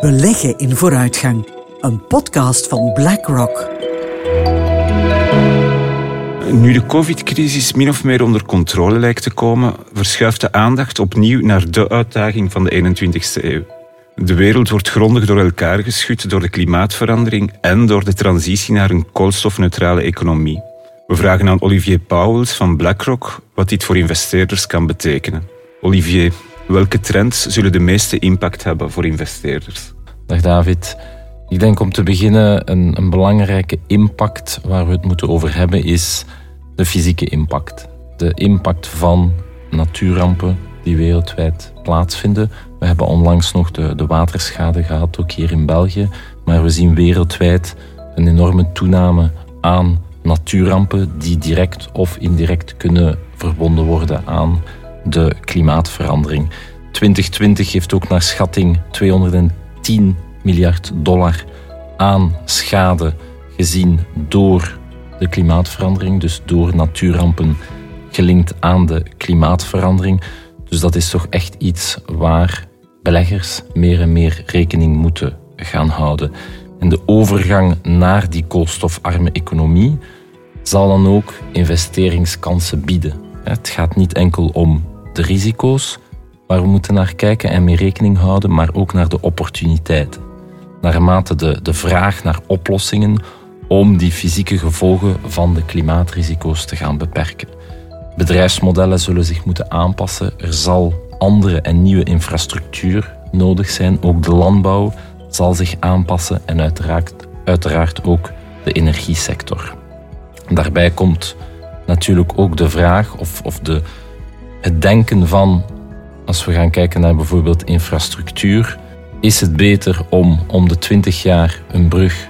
Beleggen in vooruitgang. Een podcast van BlackRock. Nu de covid-crisis min of meer onder controle lijkt te komen, verschuift de aandacht opnieuw naar de uitdaging van de 21ste eeuw. De wereld wordt grondig door elkaar geschud door de klimaatverandering en door de transitie naar een koolstofneutrale economie. We vragen aan Olivier Pauwels van BlackRock wat dit voor investeerders kan betekenen. Olivier, welke trends zullen de meeste impact hebben voor investeerders? Dag David. Ik denk om te beginnen een, een belangrijke impact waar we het moeten over hebben is de fysieke impact. De impact van natuurrampen die wereldwijd plaatsvinden. We hebben onlangs nog de, de waterschade gehad, ook hier in België. Maar we zien wereldwijd een enorme toename aan natuurrampen die direct of indirect kunnen verbonden worden aan de klimaatverandering. 2020 heeft ook naar schatting 210 miljard dollar aan schade gezien door de klimaatverandering, dus door natuurrampen gelinkt aan de klimaatverandering. Dus dat is toch echt iets waar beleggers meer en meer rekening moeten gaan houden. En de overgang naar die koolstofarme economie zal dan ook investeringskansen bieden. Het gaat niet enkel om de risico's waar we moeten naar kijken en mee rekening houden, maar ook naar de opportuniteiten. Naarmate de, de vraag naar oplossingen om die fysieke gevolgen van de klimaatrisico's te gaan beperken. Bedrijfsmodellen zullen zich moeten aanpassen. Er zal andere en nieuwe infrastructuur nodig zijn. Ook de landbouw zal zich aanpassen en uiteraard, uiteraard ook de energiesector. Daarbij komt natuurlijk ook de vraag of, of de, het denken van, als we gaan kijken naar bijvoorbeeld infrastructuur, is het beter om om de 20 jaar een brug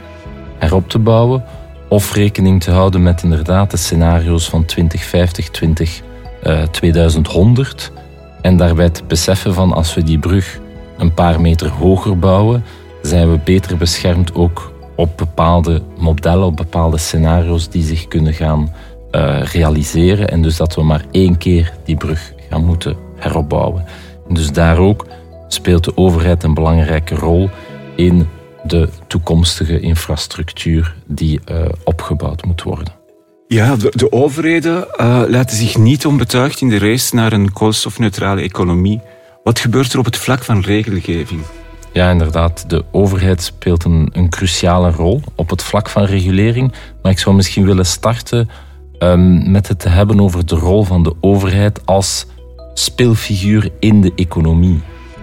erop te bouwen of rekening te houden met inderdaad de scenario's van 2050, 20, uh, 2100 en daarbij te beseffen van als we die brug een paar meter hoger bouwen, zijn we beter beschermd ook op bepaalde modellen, op bepaalde scenario's die zich kunnen gaan uh, realiseren. En dus dat we maar één keer die brug gaan moeten heropbouwen. En dus daar ook speelt de overheid een belangrijke rol in de toekomstige infrastructuur die uh, opgebouwd moet worden. Ja, de, de overheden uh, laten zich niet onbetuigd in de race naar een koolstofneutrale economie. Wat gebeurt er op het vlak van regelgeving? Ja, inderdaad. De overheid speelt een, een cruciale rol op het vlak van regulering. Maar ik zou misschien willen starten um, met het te hebben over de rol van de overheid als speelfiguur in de economie.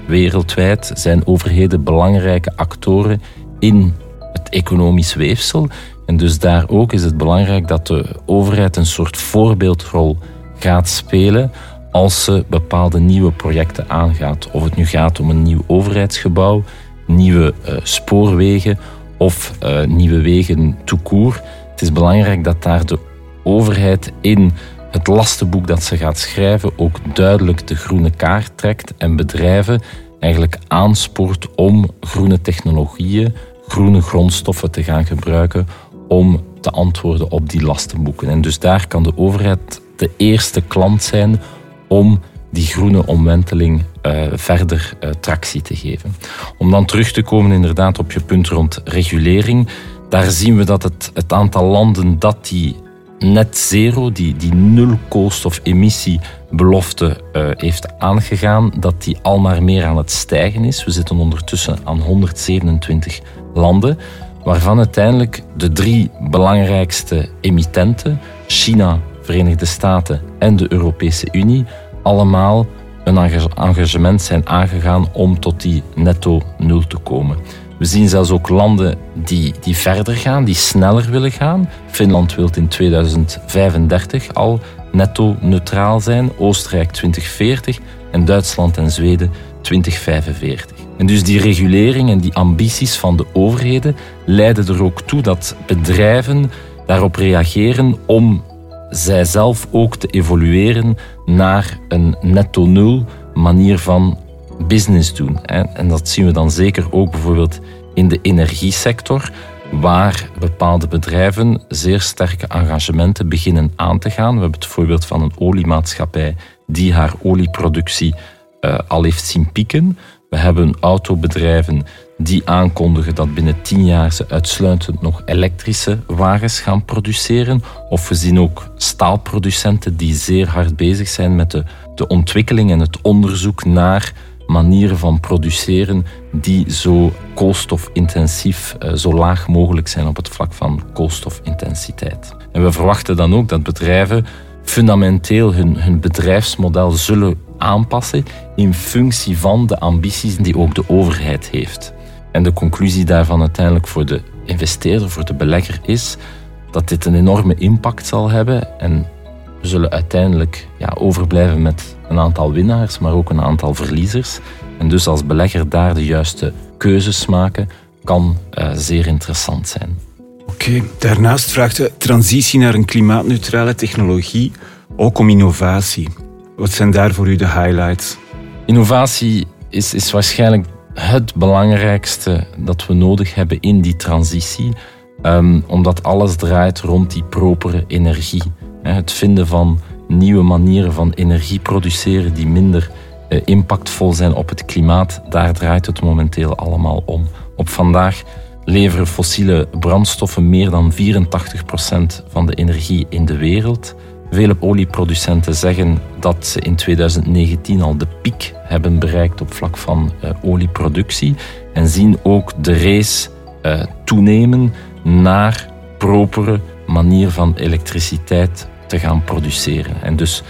Wereldwijd zijn overheden belangrijke actoren in het economisch weefsel. En dus daar ook is het belangrijk dat de overheid een soort voorbeeldrol gaat spelen als ze bepaalde nieuwe projecten aangaat. Of het nu gaat om een nieuw overheidsgebouw, nieuwe uh, spoorwegen of uh, nieuwe wegen toekoer. Het is belangrijk dat daar de overheid in het lastenboek dat ze gaat schrijven ook duidelijk de groene kaart trekt en bedrijven eigenlijk aanspoort om groene technologieën, groene grondstoffen te gaan gebruiken om te antwoorden op die lastenboeken. En dus daar kan de overheid de eerste klant zijn om die groene omwenteling uh, verder uh, tractie te geven. Om dan terug te komen inderdaad op je punt rond regulering, daar zien we dat het, het aantal landen dat die net zero, die, die nul koolstofemissiebelofte uh, heeft aangegaan, dat die al maar meer aan het stijgen is. We zitten ondertussen aan 127 landen, waarvan uiteindelijk de drie belangrijkste emittenten, China, Verenigde Staten en de Europese Unie, allemaal een engagement zijn aangegaan om tot die netto nul te komen. We zien zelfs ook landen die, die verder gaan, die sneller willen gaan. Finland wil in 2035 al netto neutraal zijn, Oostenrijk 2040 en Duitsland en Zweden 2045. En dus die regulering en die ambities van de overheden leiden er ook toe dat bedrijven daarop reageren om zijzelf ook te evolueren naar een netto nul manier van business doen. En dat zien we dan zeker ook bijvoorbeeld in de energiesector, waar bepaalde bedrijven zeer sterke engagementen beginnen aan te gaan. We hebben het voorbeeld van een oliemaatschappij die haar olieproductie uh, al heeft zien pieken. We hebben autobedrijven die aankondigen dat binnen tien jaar ze uitsluitend nog elektrische wagens gaan produceren. Of we zien ook staalproducenten die zeer hard bezig zijn met de, de ontwikkeling en het onderzoek naar manieren van produceren die zo koolstofintensief, eh, zo laag mogelijk zijn op het vlak van koolstofintensiteit. En we verwachten dan ook dat bedrijven fundamenteel hun, hun bedrijfsmodel zullen aanpassen in functie van de ambities die ook de overheid heeft. En de conclusie daarvan uiteindelijk voor de investeerder, voor de belegger is dat dit een enorme impact zal hebben en we zullen uiteindelijk ja, overblijven met een aantal winnaars, maar ook een aantal verliezers. En dus als belegger daar de juiste keuzes maken, kan uh, zeer interessant zijn. Oké, daarnaast vraagt de transitie naar een klimaatneutrale technologie ook om innovatie. Wat zijn daar voor u de highlights? Innovatie is, is waarschijnlijk het belangrijkste dat we nodig hebben in die transitie, um, omdat alles draait rond die propere energie. Het vinden van nieuwe manieren van energie produceren die minder uh, impactvol zijn op het klimaat, daar draait het momenteel allemaal om. Op vandaag leveren fossiele brandstoffen meer dan 84% van de energie in de wereld. Vele olieproducenten zeggen dat ze in 2019 al de piek hebben bereikt op vlak van uh, olieproductie en zien ook de race uh, toenemen naar propere manier van elektriciteit te gaan produceren. En dus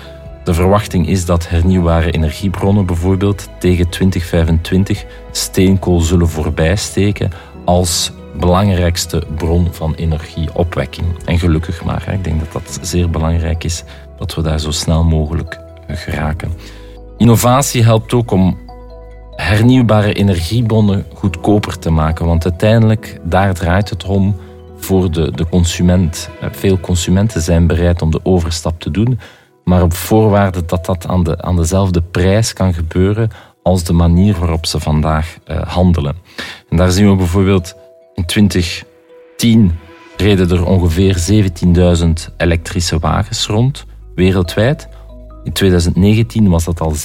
de verwachting is dat hernieuwbare energiebronnen bijvoorbeeld tegen 2025 steenkool zullen voorbijsteken als belangrijkste bron van energieopwekking. En gelukkig maar. Ik denk dat dat zeer belangrijk is dat we daar zo snel mogelijk geraken. Innovatie helpt ook om hernieuwbare energiebronnen goedkoper te maken. Want uiteindelijk, daar draait het om voor de, de consument. Veel consumenten zijn bereid om de overstap te doen, maar op voorwaarde dat dat aan, de, aan dezelfde prijs kan gebeuren als de manier waarop ze vandaag uh, handelen. En daar zien we bijvoorbeeld in 2010 reden er ongeveer 17.000 elektrische wagens rond, wereldwijd. In 2019 was dat al 7,2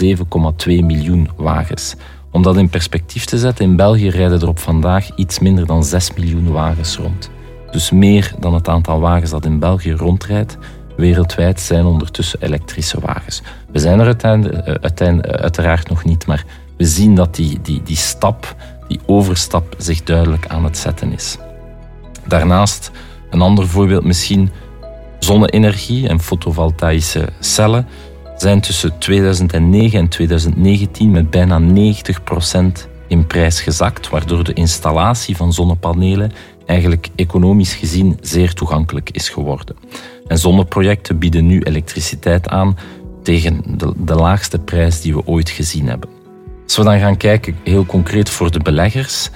miljoen wagens. Om dat in perspectief te zetten, in België rijden er op vandaag iets minder dan 6 miljoen wagens rond. Dus meer dan het aantal wagens dat in België rondrijdt. Wereldwijd zijn ondertussen elektrische wagens. We zijn er uiteindelijk, eh, uiteraard nog niet, maar we zien dat die, die, die stap die overstap zich duidelijk aan het zetten is. Daarnaast een ander voorbeeld misschien zonne-energie en fotovoltaïsche cellen zijn tussen 2009 en 2019 met bijna 90% in prijs gezakt, waardoor de installatie van zonnepanelen eigenlijk economisch gezien zeer toegankelijk is geworden. En zonneprojecten bieden nu elektriciteit aan tegen de, de laagste prijs die we ooit gezien hebben. Als we dan gaan kijken, heel concreet voor de beleggers,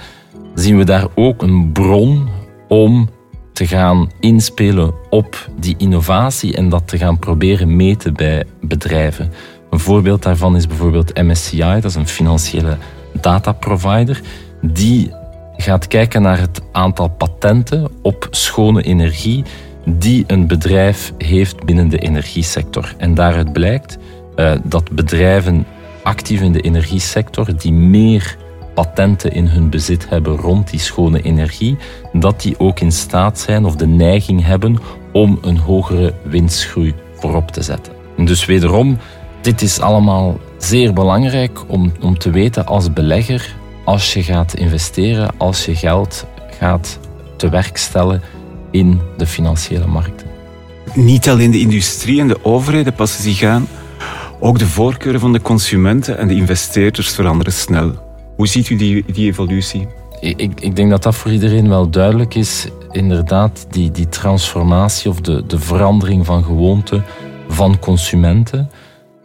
zien we daar ook een bron om te gaan inspelen op die innovatie en dat te gaan proberen meten bij bedrijven. Een voorbeeld daarvan is bijvoorbeeld MSCI, dat is een financiële dataprovider, die gaat kijken naar het aantal patenten op schone energie die een bedrijf heeft binnen de energiesector. En daaruit blijkt uh, dat bedrijven actief in de energiesector die meer patenten in hun bezit hebben rond die schone energie, dat die ook in staat zijn of de neiging hebben om een hogere winstgroei voorop te zetten. En dus wederom, dit is allemaal zeer belangrijk om, om te weten als belegger, als je gaat investeren, als je geld gaat te werk stellen in de financiële markten. Niet alleen de industrie en de overheden passen zich aan, ook de voorkeuren van de consumenten en de investeerders veranderen snel. Hoe ziet u die, die evolutie? Ik, ik denk dat dat voor iedereen wel duidelijk is. Inderdaad, die, die transformatie of de, de verandering van gewoonte van consumenten.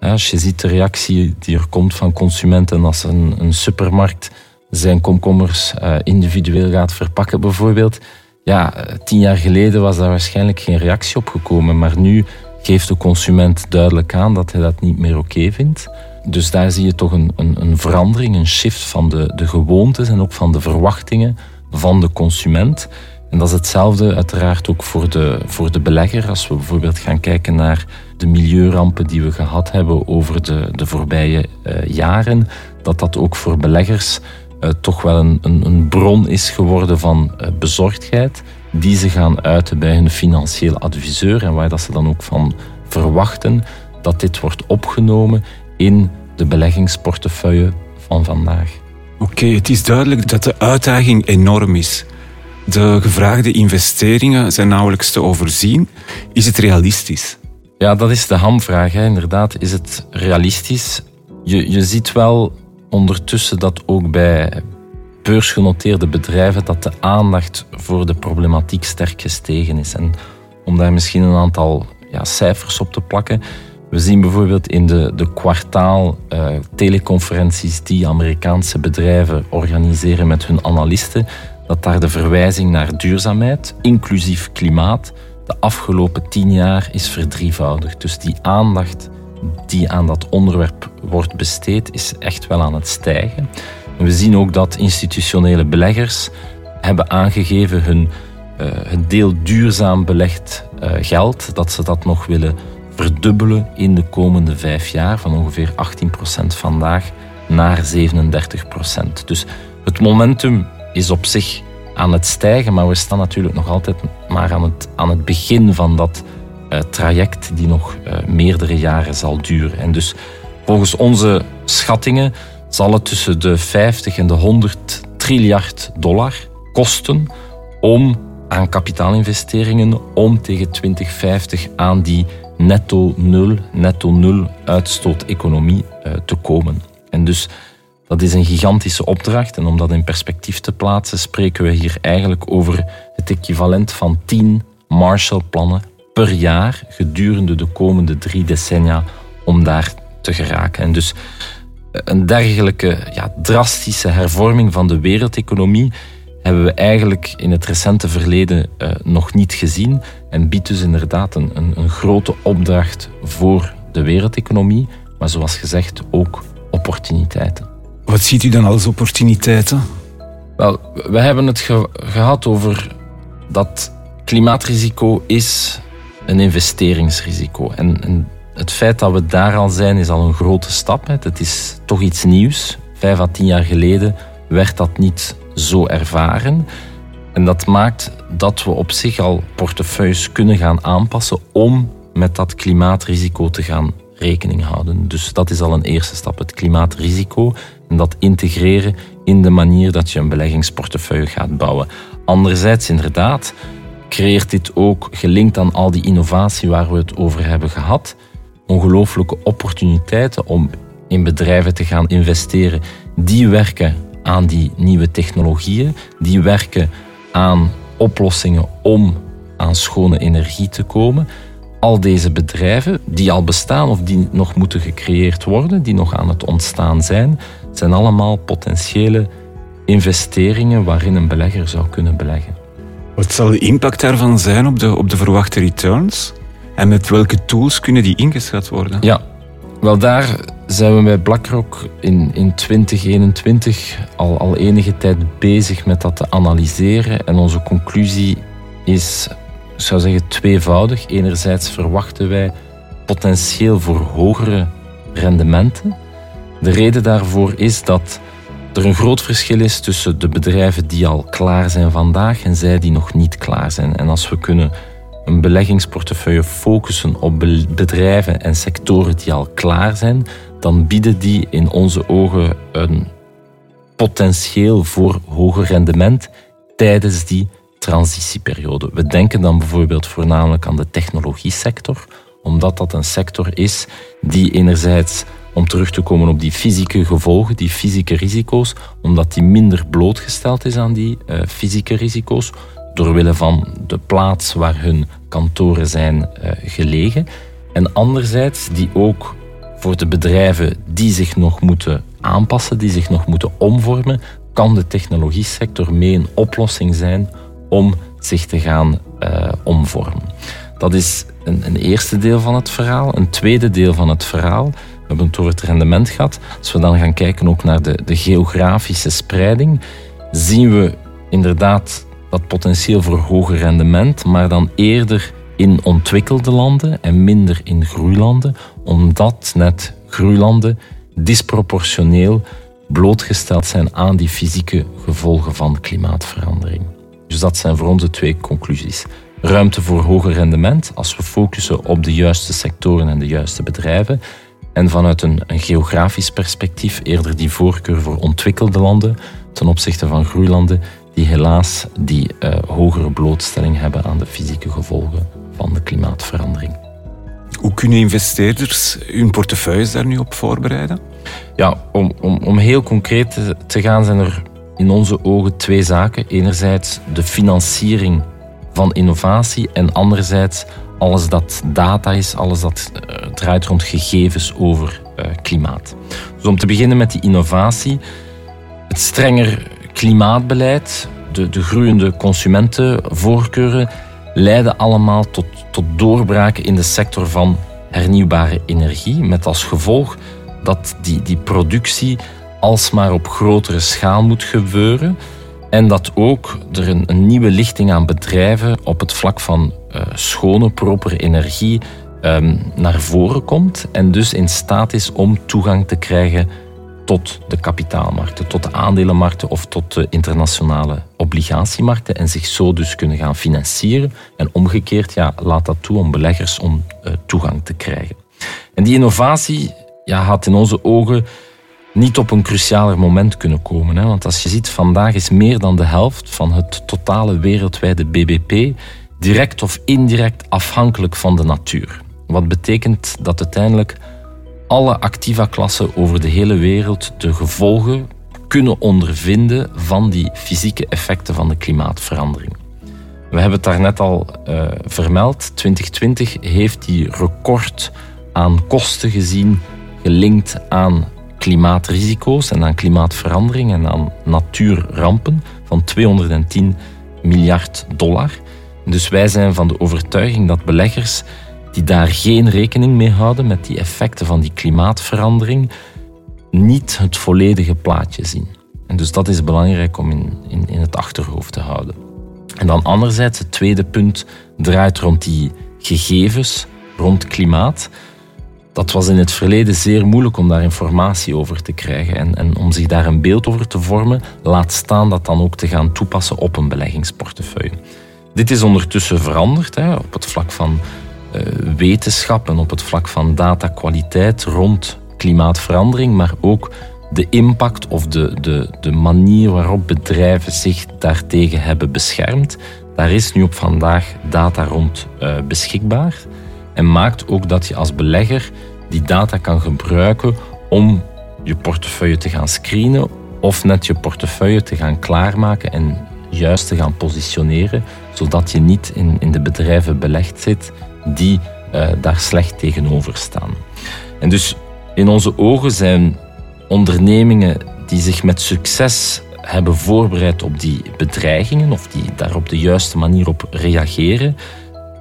Als je ziet de reactie die er komt van consumenten als een, een supermarkt zijn komkommers uh, individueel gaat verpakken bijvoorbeeld. Ja, eh, tien jaar geleden was daar waarschijnlijk geen reactie op gekomen, maar nu geeft de consument duidelijk aan dat hij dat niet meer oké vindt. Dus daar zie je toch een, een, een, verandering, een shift van de, de gewoontes en ook van de verwachtingen van de consument. En dat is hetzelfde uiteraard ook voor de, voor de belegger. Als we bijvoorbeeld gaan kijken naar de milieurampen die we gehad hebben over de, de voorbije uh, jaren, dat dat ook voor beleggers uh, toch wel een, een, een, bron is geworden van uh, bezorgdheid, die ze gaan uiten bij hun financieel adviseur en waar dat ze dan ook van verwachten dat dit wordt opgenomen in de beleggingsportefeuille van vandaag. Oké, het is duidelijk dat de uitdaging enorm is. De gevraagde investeringen zijn nauwelijks te overzien. Is het realistisch? Ja, dat is de hamvraag. Hè. Inderdaad, is het realistisch? Je, je ziet wel ondertussen dat ook bij beursgenoteerde bedrijven dat de aandacht voor de problematiek sterk gestegen is. En om daar misschien een aantal ja, cijfers op te plakken. We zien bijvoorbeeld in de, de kwartaal uh, teleconferenties die Amerikaanse bedrijven organiseren met hun analisten, dat daar de verwijzing naar duurzaamheid, inclusief klimaat, de afgelopen tien jaar is verdrievoudigd. Dus die aandacht die aan dat onderwerp wordt besteed, is echt wel aan het stijgen. En we zien ook dat institutionele beleggers hebben aangegeven hun uh, deel duurzaam belegd uh, geld, dat ze dat nog willen verdubbelen in de komende vijf jaar, van ongeveer 18% vandaag naar 37%. Dus het momentum is op zich aan het stijgen, maar we staan natuurlijk nog altijd maar aan het, aan het begin van dat traject die nog uh, meerdere jaren zal duren. En dus volgens onze schattingen zal het tussen de 50 en de 100 triljard dollar kosten om aan kapitaalinvesteringen om tegen 2050 aan die netto nul, netto nul uitstoot-economie uh, te komen. En dus dat is een gigantische opdracht. En om dat in perspectief te plaatsen, spreken we hier eigenlijk over het equivalent van 10 Marshallplannen per jaar gedurende de komende drie decennia om daar te geraken. En dus eh, een dergelijke ja, drastische hervorming van de wereldeconomie hebben we eigenlijk in het recente verleden uh, nog niet gezien en biedt dus inderdaad een, een, een grote opdracht voor de wereldeconomie, maar zoals gezegd ook opportuniteiten. Wat ziet u dan als opportuniteiten? Wel, we hebben het ge gehad over dat klimaatrisico is een investeringsrisico. En, en, het feit dat we daar al zijn, is al een grote stap. Het is toch iets nieuws. Vijf à tien jaar geleden werd dat niet zo ervaren. En dat maakt dat we op zich al portefeuilles kunnen gaan aanpassen om met dat klimaatrisico te gaan rekening houden. Dus dat is al een eerste stap, het klimaatrisico en dat integreren in de manier dat je een beleggingsportefeuille gaat bouwen. Anderzijds, inderdaad, creëert dit ook, gelinkt aan al die innovatie waar we het over hebben gehad, ongelooflijke opportuniteiten om in bedrijven te gaan investeren die werken aan die nieuwe technologieën, die werken aan oplossingen om aan schone energie te komen. Al deze bedrijven die al bestaan of die nog moeten gecreëerd worden, die nog aan het ontstaan zijn, zijn allemaal potentiële investeringen waarin een belegger zou kunnen beleggen. Wat zal de impact daarvan zijn op de, op de verwachte returns? En met welke tools kunnen die ingeschat worden? Ja, wel daar zijn we bij BlackRock in, in 2021 al, al enige tijd bezig met dat te analyseren. En onze conclusie is, ik zou zeggen, tweevoudig. Enerzijds verwachten wij potentieel voor hogere rendementen. De reden daarvoor is dat er een groot verschil is tussen de bedrijven die al klaar zijn vandaag en zij die nog niet klaar zijn. En als we kunnen een beleggingsportefeuille focussen op bedrijven en sectoren die al klaar zijn, dan bieden die in onze ogen een potentieel voor hoger rendement tijdens die transitieperiode. We denken dan bijvoorbeeld voornamelijk aan de technologiesector, omdat dat een sector is die enerzijds om terug te komen op die fysieke gevolgen, die fysieke risico's, omdat die minder blootgesteld is aan die uh, fysieke risico's, doorwille van de plaats waar hun kantoren zijn uh, gelegen. En anderzijds die ook voor de bedrijven die zich nog moeten aanpassen, die zich nog moeten omvormen, kan de technologiesector mee een oplossing zijn om zich te gaan uh, omvormen. Dat is een, een, eerste deel van het verhaal. Een tweede deel van het verhaal, hebben het over het rendement gehad. Als we dan gaan kijken ook naar de, de geografische spreiding, zien we inderdaad dat potentieel voor hoger rendement, maar dan eerder in ontwikkelde landen en minder in groeilanden, omdat net groeilanden disproportioneel blootgesteld zijn aan die fysieke gevolgen van klimaatverandering. Dus dat zijn voor ons de twee conclusies. Ruimte voor hoger rendement als we focussen op de juiste sectoren en de juiste bedrijven. En vanuit een, een geografisch perspectief eerder die voorkeur voor ontwikkelde landen ten opzichte van groeilanden die helaas die uh, hogere blootstelling hebben aan de fysieke gevolgen van de klimaatverandering. Hoe kunnen investeerders hun portefeuilles daar nu op voorbereiden? Ja, om, om, om heel concreet te, te gaan zijn er in onze ogen twee zaken. Enerzijds de financiering van innovatie en anderzijds alles dat data is, alles dat uh, draait rond gegevens over uh, klimaat. Dus om te beginnen met die innovatie, het strenger klimaatbeleid, de, de groeiende consumentenvoorkeuren, leiden allemaal tot, tot doorbraken in de sector van hernieuwbare energie, met als gevolg dat die, die productie alsmaar op grotere schaal moet gebeuren. En dat ook er een, nieuwe lichting aan bedrijven op het vlak van uh, schone, propere energie um, naar voren komt. En dus in staat is om toegang te krijgen tot de kapitaalmarkten, tot de aandelenmarkten of tot de internationale obligatiemarkten en zich zo dus kunnen gaan financieren. En omgekeerd, ja, laat dat toe om beleggers om uh, toegang te krijgen. En die innovatie ja, had in onze ogen niet op een crucialer moment kunnen komen. Hè? Want als je ziet, vandaag is meer dan de helft van het totale wereldwijde BBP direct of indirect afhankelijk van de natuur. Wat betekent dat uiteindelijk alle activa-klassen over de hele wereld de gevolgen kunnen ondervinden van die fysieke effecten van de klimaatverandering. We hebben het daarnet al uh, vermeld. 2020 heeft die record aan kosten gezien gelinkt aan klimaatrisico's en aan klimaatverandering en aan natuurrampen van 210 miljard dollar. Dus wij zijn van de overtuiging dat beleggers die daar geen rekening mee houden met die effecten van die klimaatverandering, niet het volledige plaatje zien. En dus dat is belangrijk om in, in, in het achterhoofd te houden. En dan anderzijds, het tweede punt draait rond die gegevens, rond klimaat dat was in het verleden zeer moeilijk om daar informatie over te krijgen en, en, om zich daar een beeld over te vormen, laat staan dat dan ook te gaan toepassen op een beleggingsportefeuille. Dit is ondertussen veranderd hè, op het vlak van uh, wetenschap en op het vlak van datakwaliteit rond klimaatverandering, maar ook de impact of de, de, de manier waarop bedrijven zich daartegen hebben beschermd. Daar is nu op vandaag data rond uh, beschikbaar. En maakt ook dat je als belegger die data kan gebruiken om je portefeuille te gaan screenen of net je portefeuille te gaan klaarmaken en juist te gaan positioneren, zodat je niet in, in de bedrijven belegd zit die uh, daar slecht tegenover staan. En dus in onze ogen zijn ondernemingen die zich met succes hebben voorbereid op die bedreigingen of die daar op de juiste manier op reageren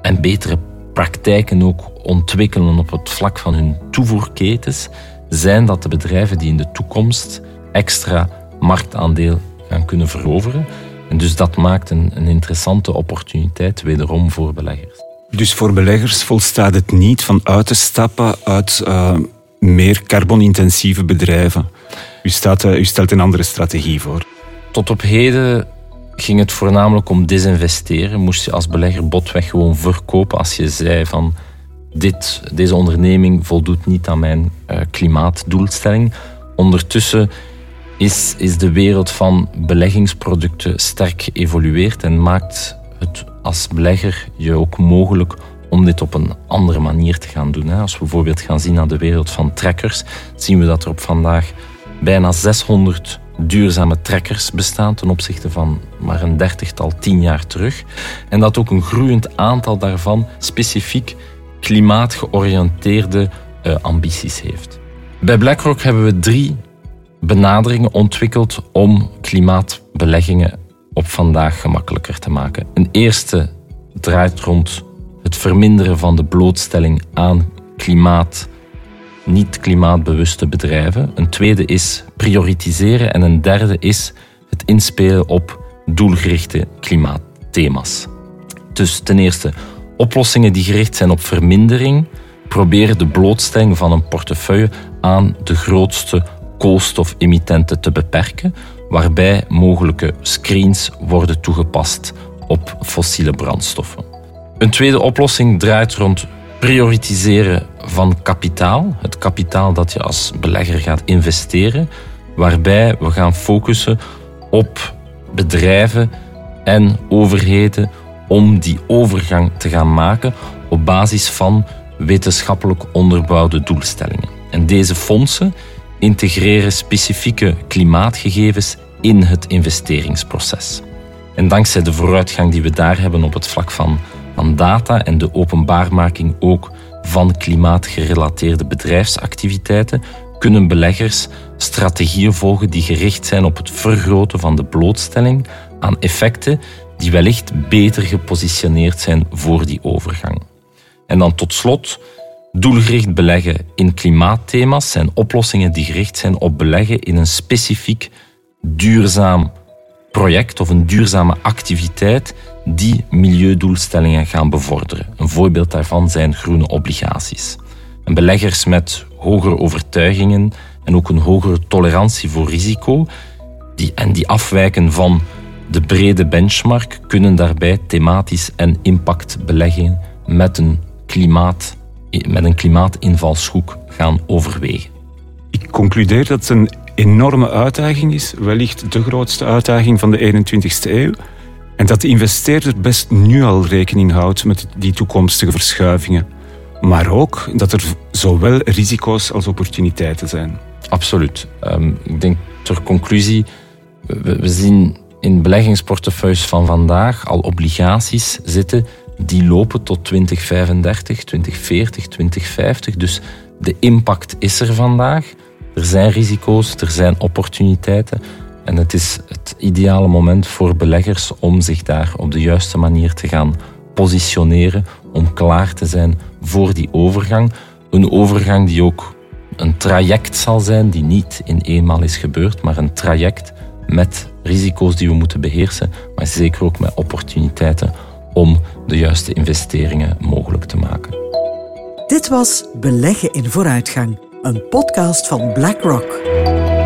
en betere praktijken ook ontwikkelen op het vlak van hun toevoerketens, zijn dat de bedrijven die in de toekomst extra marktaandeel gaan kunnen veroveren. En dus dat maakt een, een interessante opportuniteit wederom voor beleggers. Dus voor beleggers volstaat het niet van uit te stappen uit uh, meer carbonintensieve bedrijven. U, staat, uh, u stelt een andere strategie voor. Tot op heden ging het voornamelijk om desinvesteren. Moest je als belegger botweg gewoon verkopen als je zei van dit, deze onderneming voldoet niet aan mijn uh, klimaatdoelstelling. Ondertussen is, is de wereld van beleggingsproducten sterk geëvolueerd en maakt het als belegger je ook mogelijk om dit op een andere manier te gaan doen. Als we bijvoorbeeld gaan zien naar de wereld van trekkers, zien we dat er op vandaag bijna 600 duurzame trekkers bestaan ten opzichte van maar een dertigtal tien jaar terug. En dat ook een groeiend aantal daarvan specifiek klimaatgeoriënteerde uh, ambities heeft. Bij BlackRock hebben we drie benaderingen ontwikkeld om klimaatbeleggingen op vandaag gemakkelijker te maken. Een eerste draait rond het verminderen van de blootstelling aan klimaat niet klimaatbewuste bedrijven. Een tweede is prioritiseren en een derde is het inspelen op doelgerichte klimaatthema's. Dus ten eerste oplossingen die gericht zijn op vermindering proberen de blootstelling van een portefeuille aan de grootste koolstofemittenten te beperken, waarbij mogelijke screens worden toegepast op fossiele brandstoffen. Een tweede oplossing draait rond prioritiseren van kapitaal, het kapitaal dat je als belegger gaat investeren, waarbij we gaan focussen op bedrijven en overheden om die overgang te gaan maken op basis van wetenschappelijk onderbouwde doelstellingen. En deze fondsen integreren specifieke klimaatgegevens in het investeringsproces. En dankzij de vooruitgang die we daar hebben op het vlak van, van data en de openbaarmaking ook van klimaatgerelateerde bedrijfsactiviteiten, kunnen beleggers strategieën volgen die gericht zijn op het vergroten van de blootstelling aan effecten die wellicht beter gepositioneerd zijn voor die overgang. En dan tot slot, doelgericht beleggen in klimaatthema's zijn oplossingen die gericht zijn op beleggen in een specifiek duurzaam project of een duurzame activiteit die milieudoelstellingen gaan bevorderen. Een voorbeeld daarvan zijn groene obligaties. Beleggers met hogere overtuigingen en ook een hogere tolerantie voor risico die, en die afwijken van de brede benchmark kunnen daarbij thematisch en impact beleggen met een, klimaat, met een klimaatinvalshoek gaan overwegen. Ik concludeer dat het een enorme uitdaging is, wellicht de grootste uitdaging van de 21ste eeuw. En dat de investeerder best nu al rekening houdt met die toekomstige verschuivingen. Maar ook dat er zowel risico's als opportuniteiten zijn. Absoluut. Um, ik denk ter conclusie, we zien in beleggingsportefeuilles van vandaag al obligaties zitten die lopen tot 2035, 2040, 2050. Dus de impact is er vandaag. Er zijn risico's, er zijn opportuniteiten. En het is het ideale moment voor beleggers om zich daar op de juiste manier te gaan positioneren, om klaar te zijn voor die overgang. Een overgang die ook een traject zal zijn, die niet in eenmaal is gebeurd, maar een traject met risico's die we moeten beheersen, maar zeker ook met opportuniteiten om de juiste investeringen mogelijk te maken. Dit was Beleggen in Vooruitgang, een podcast van BlackRock.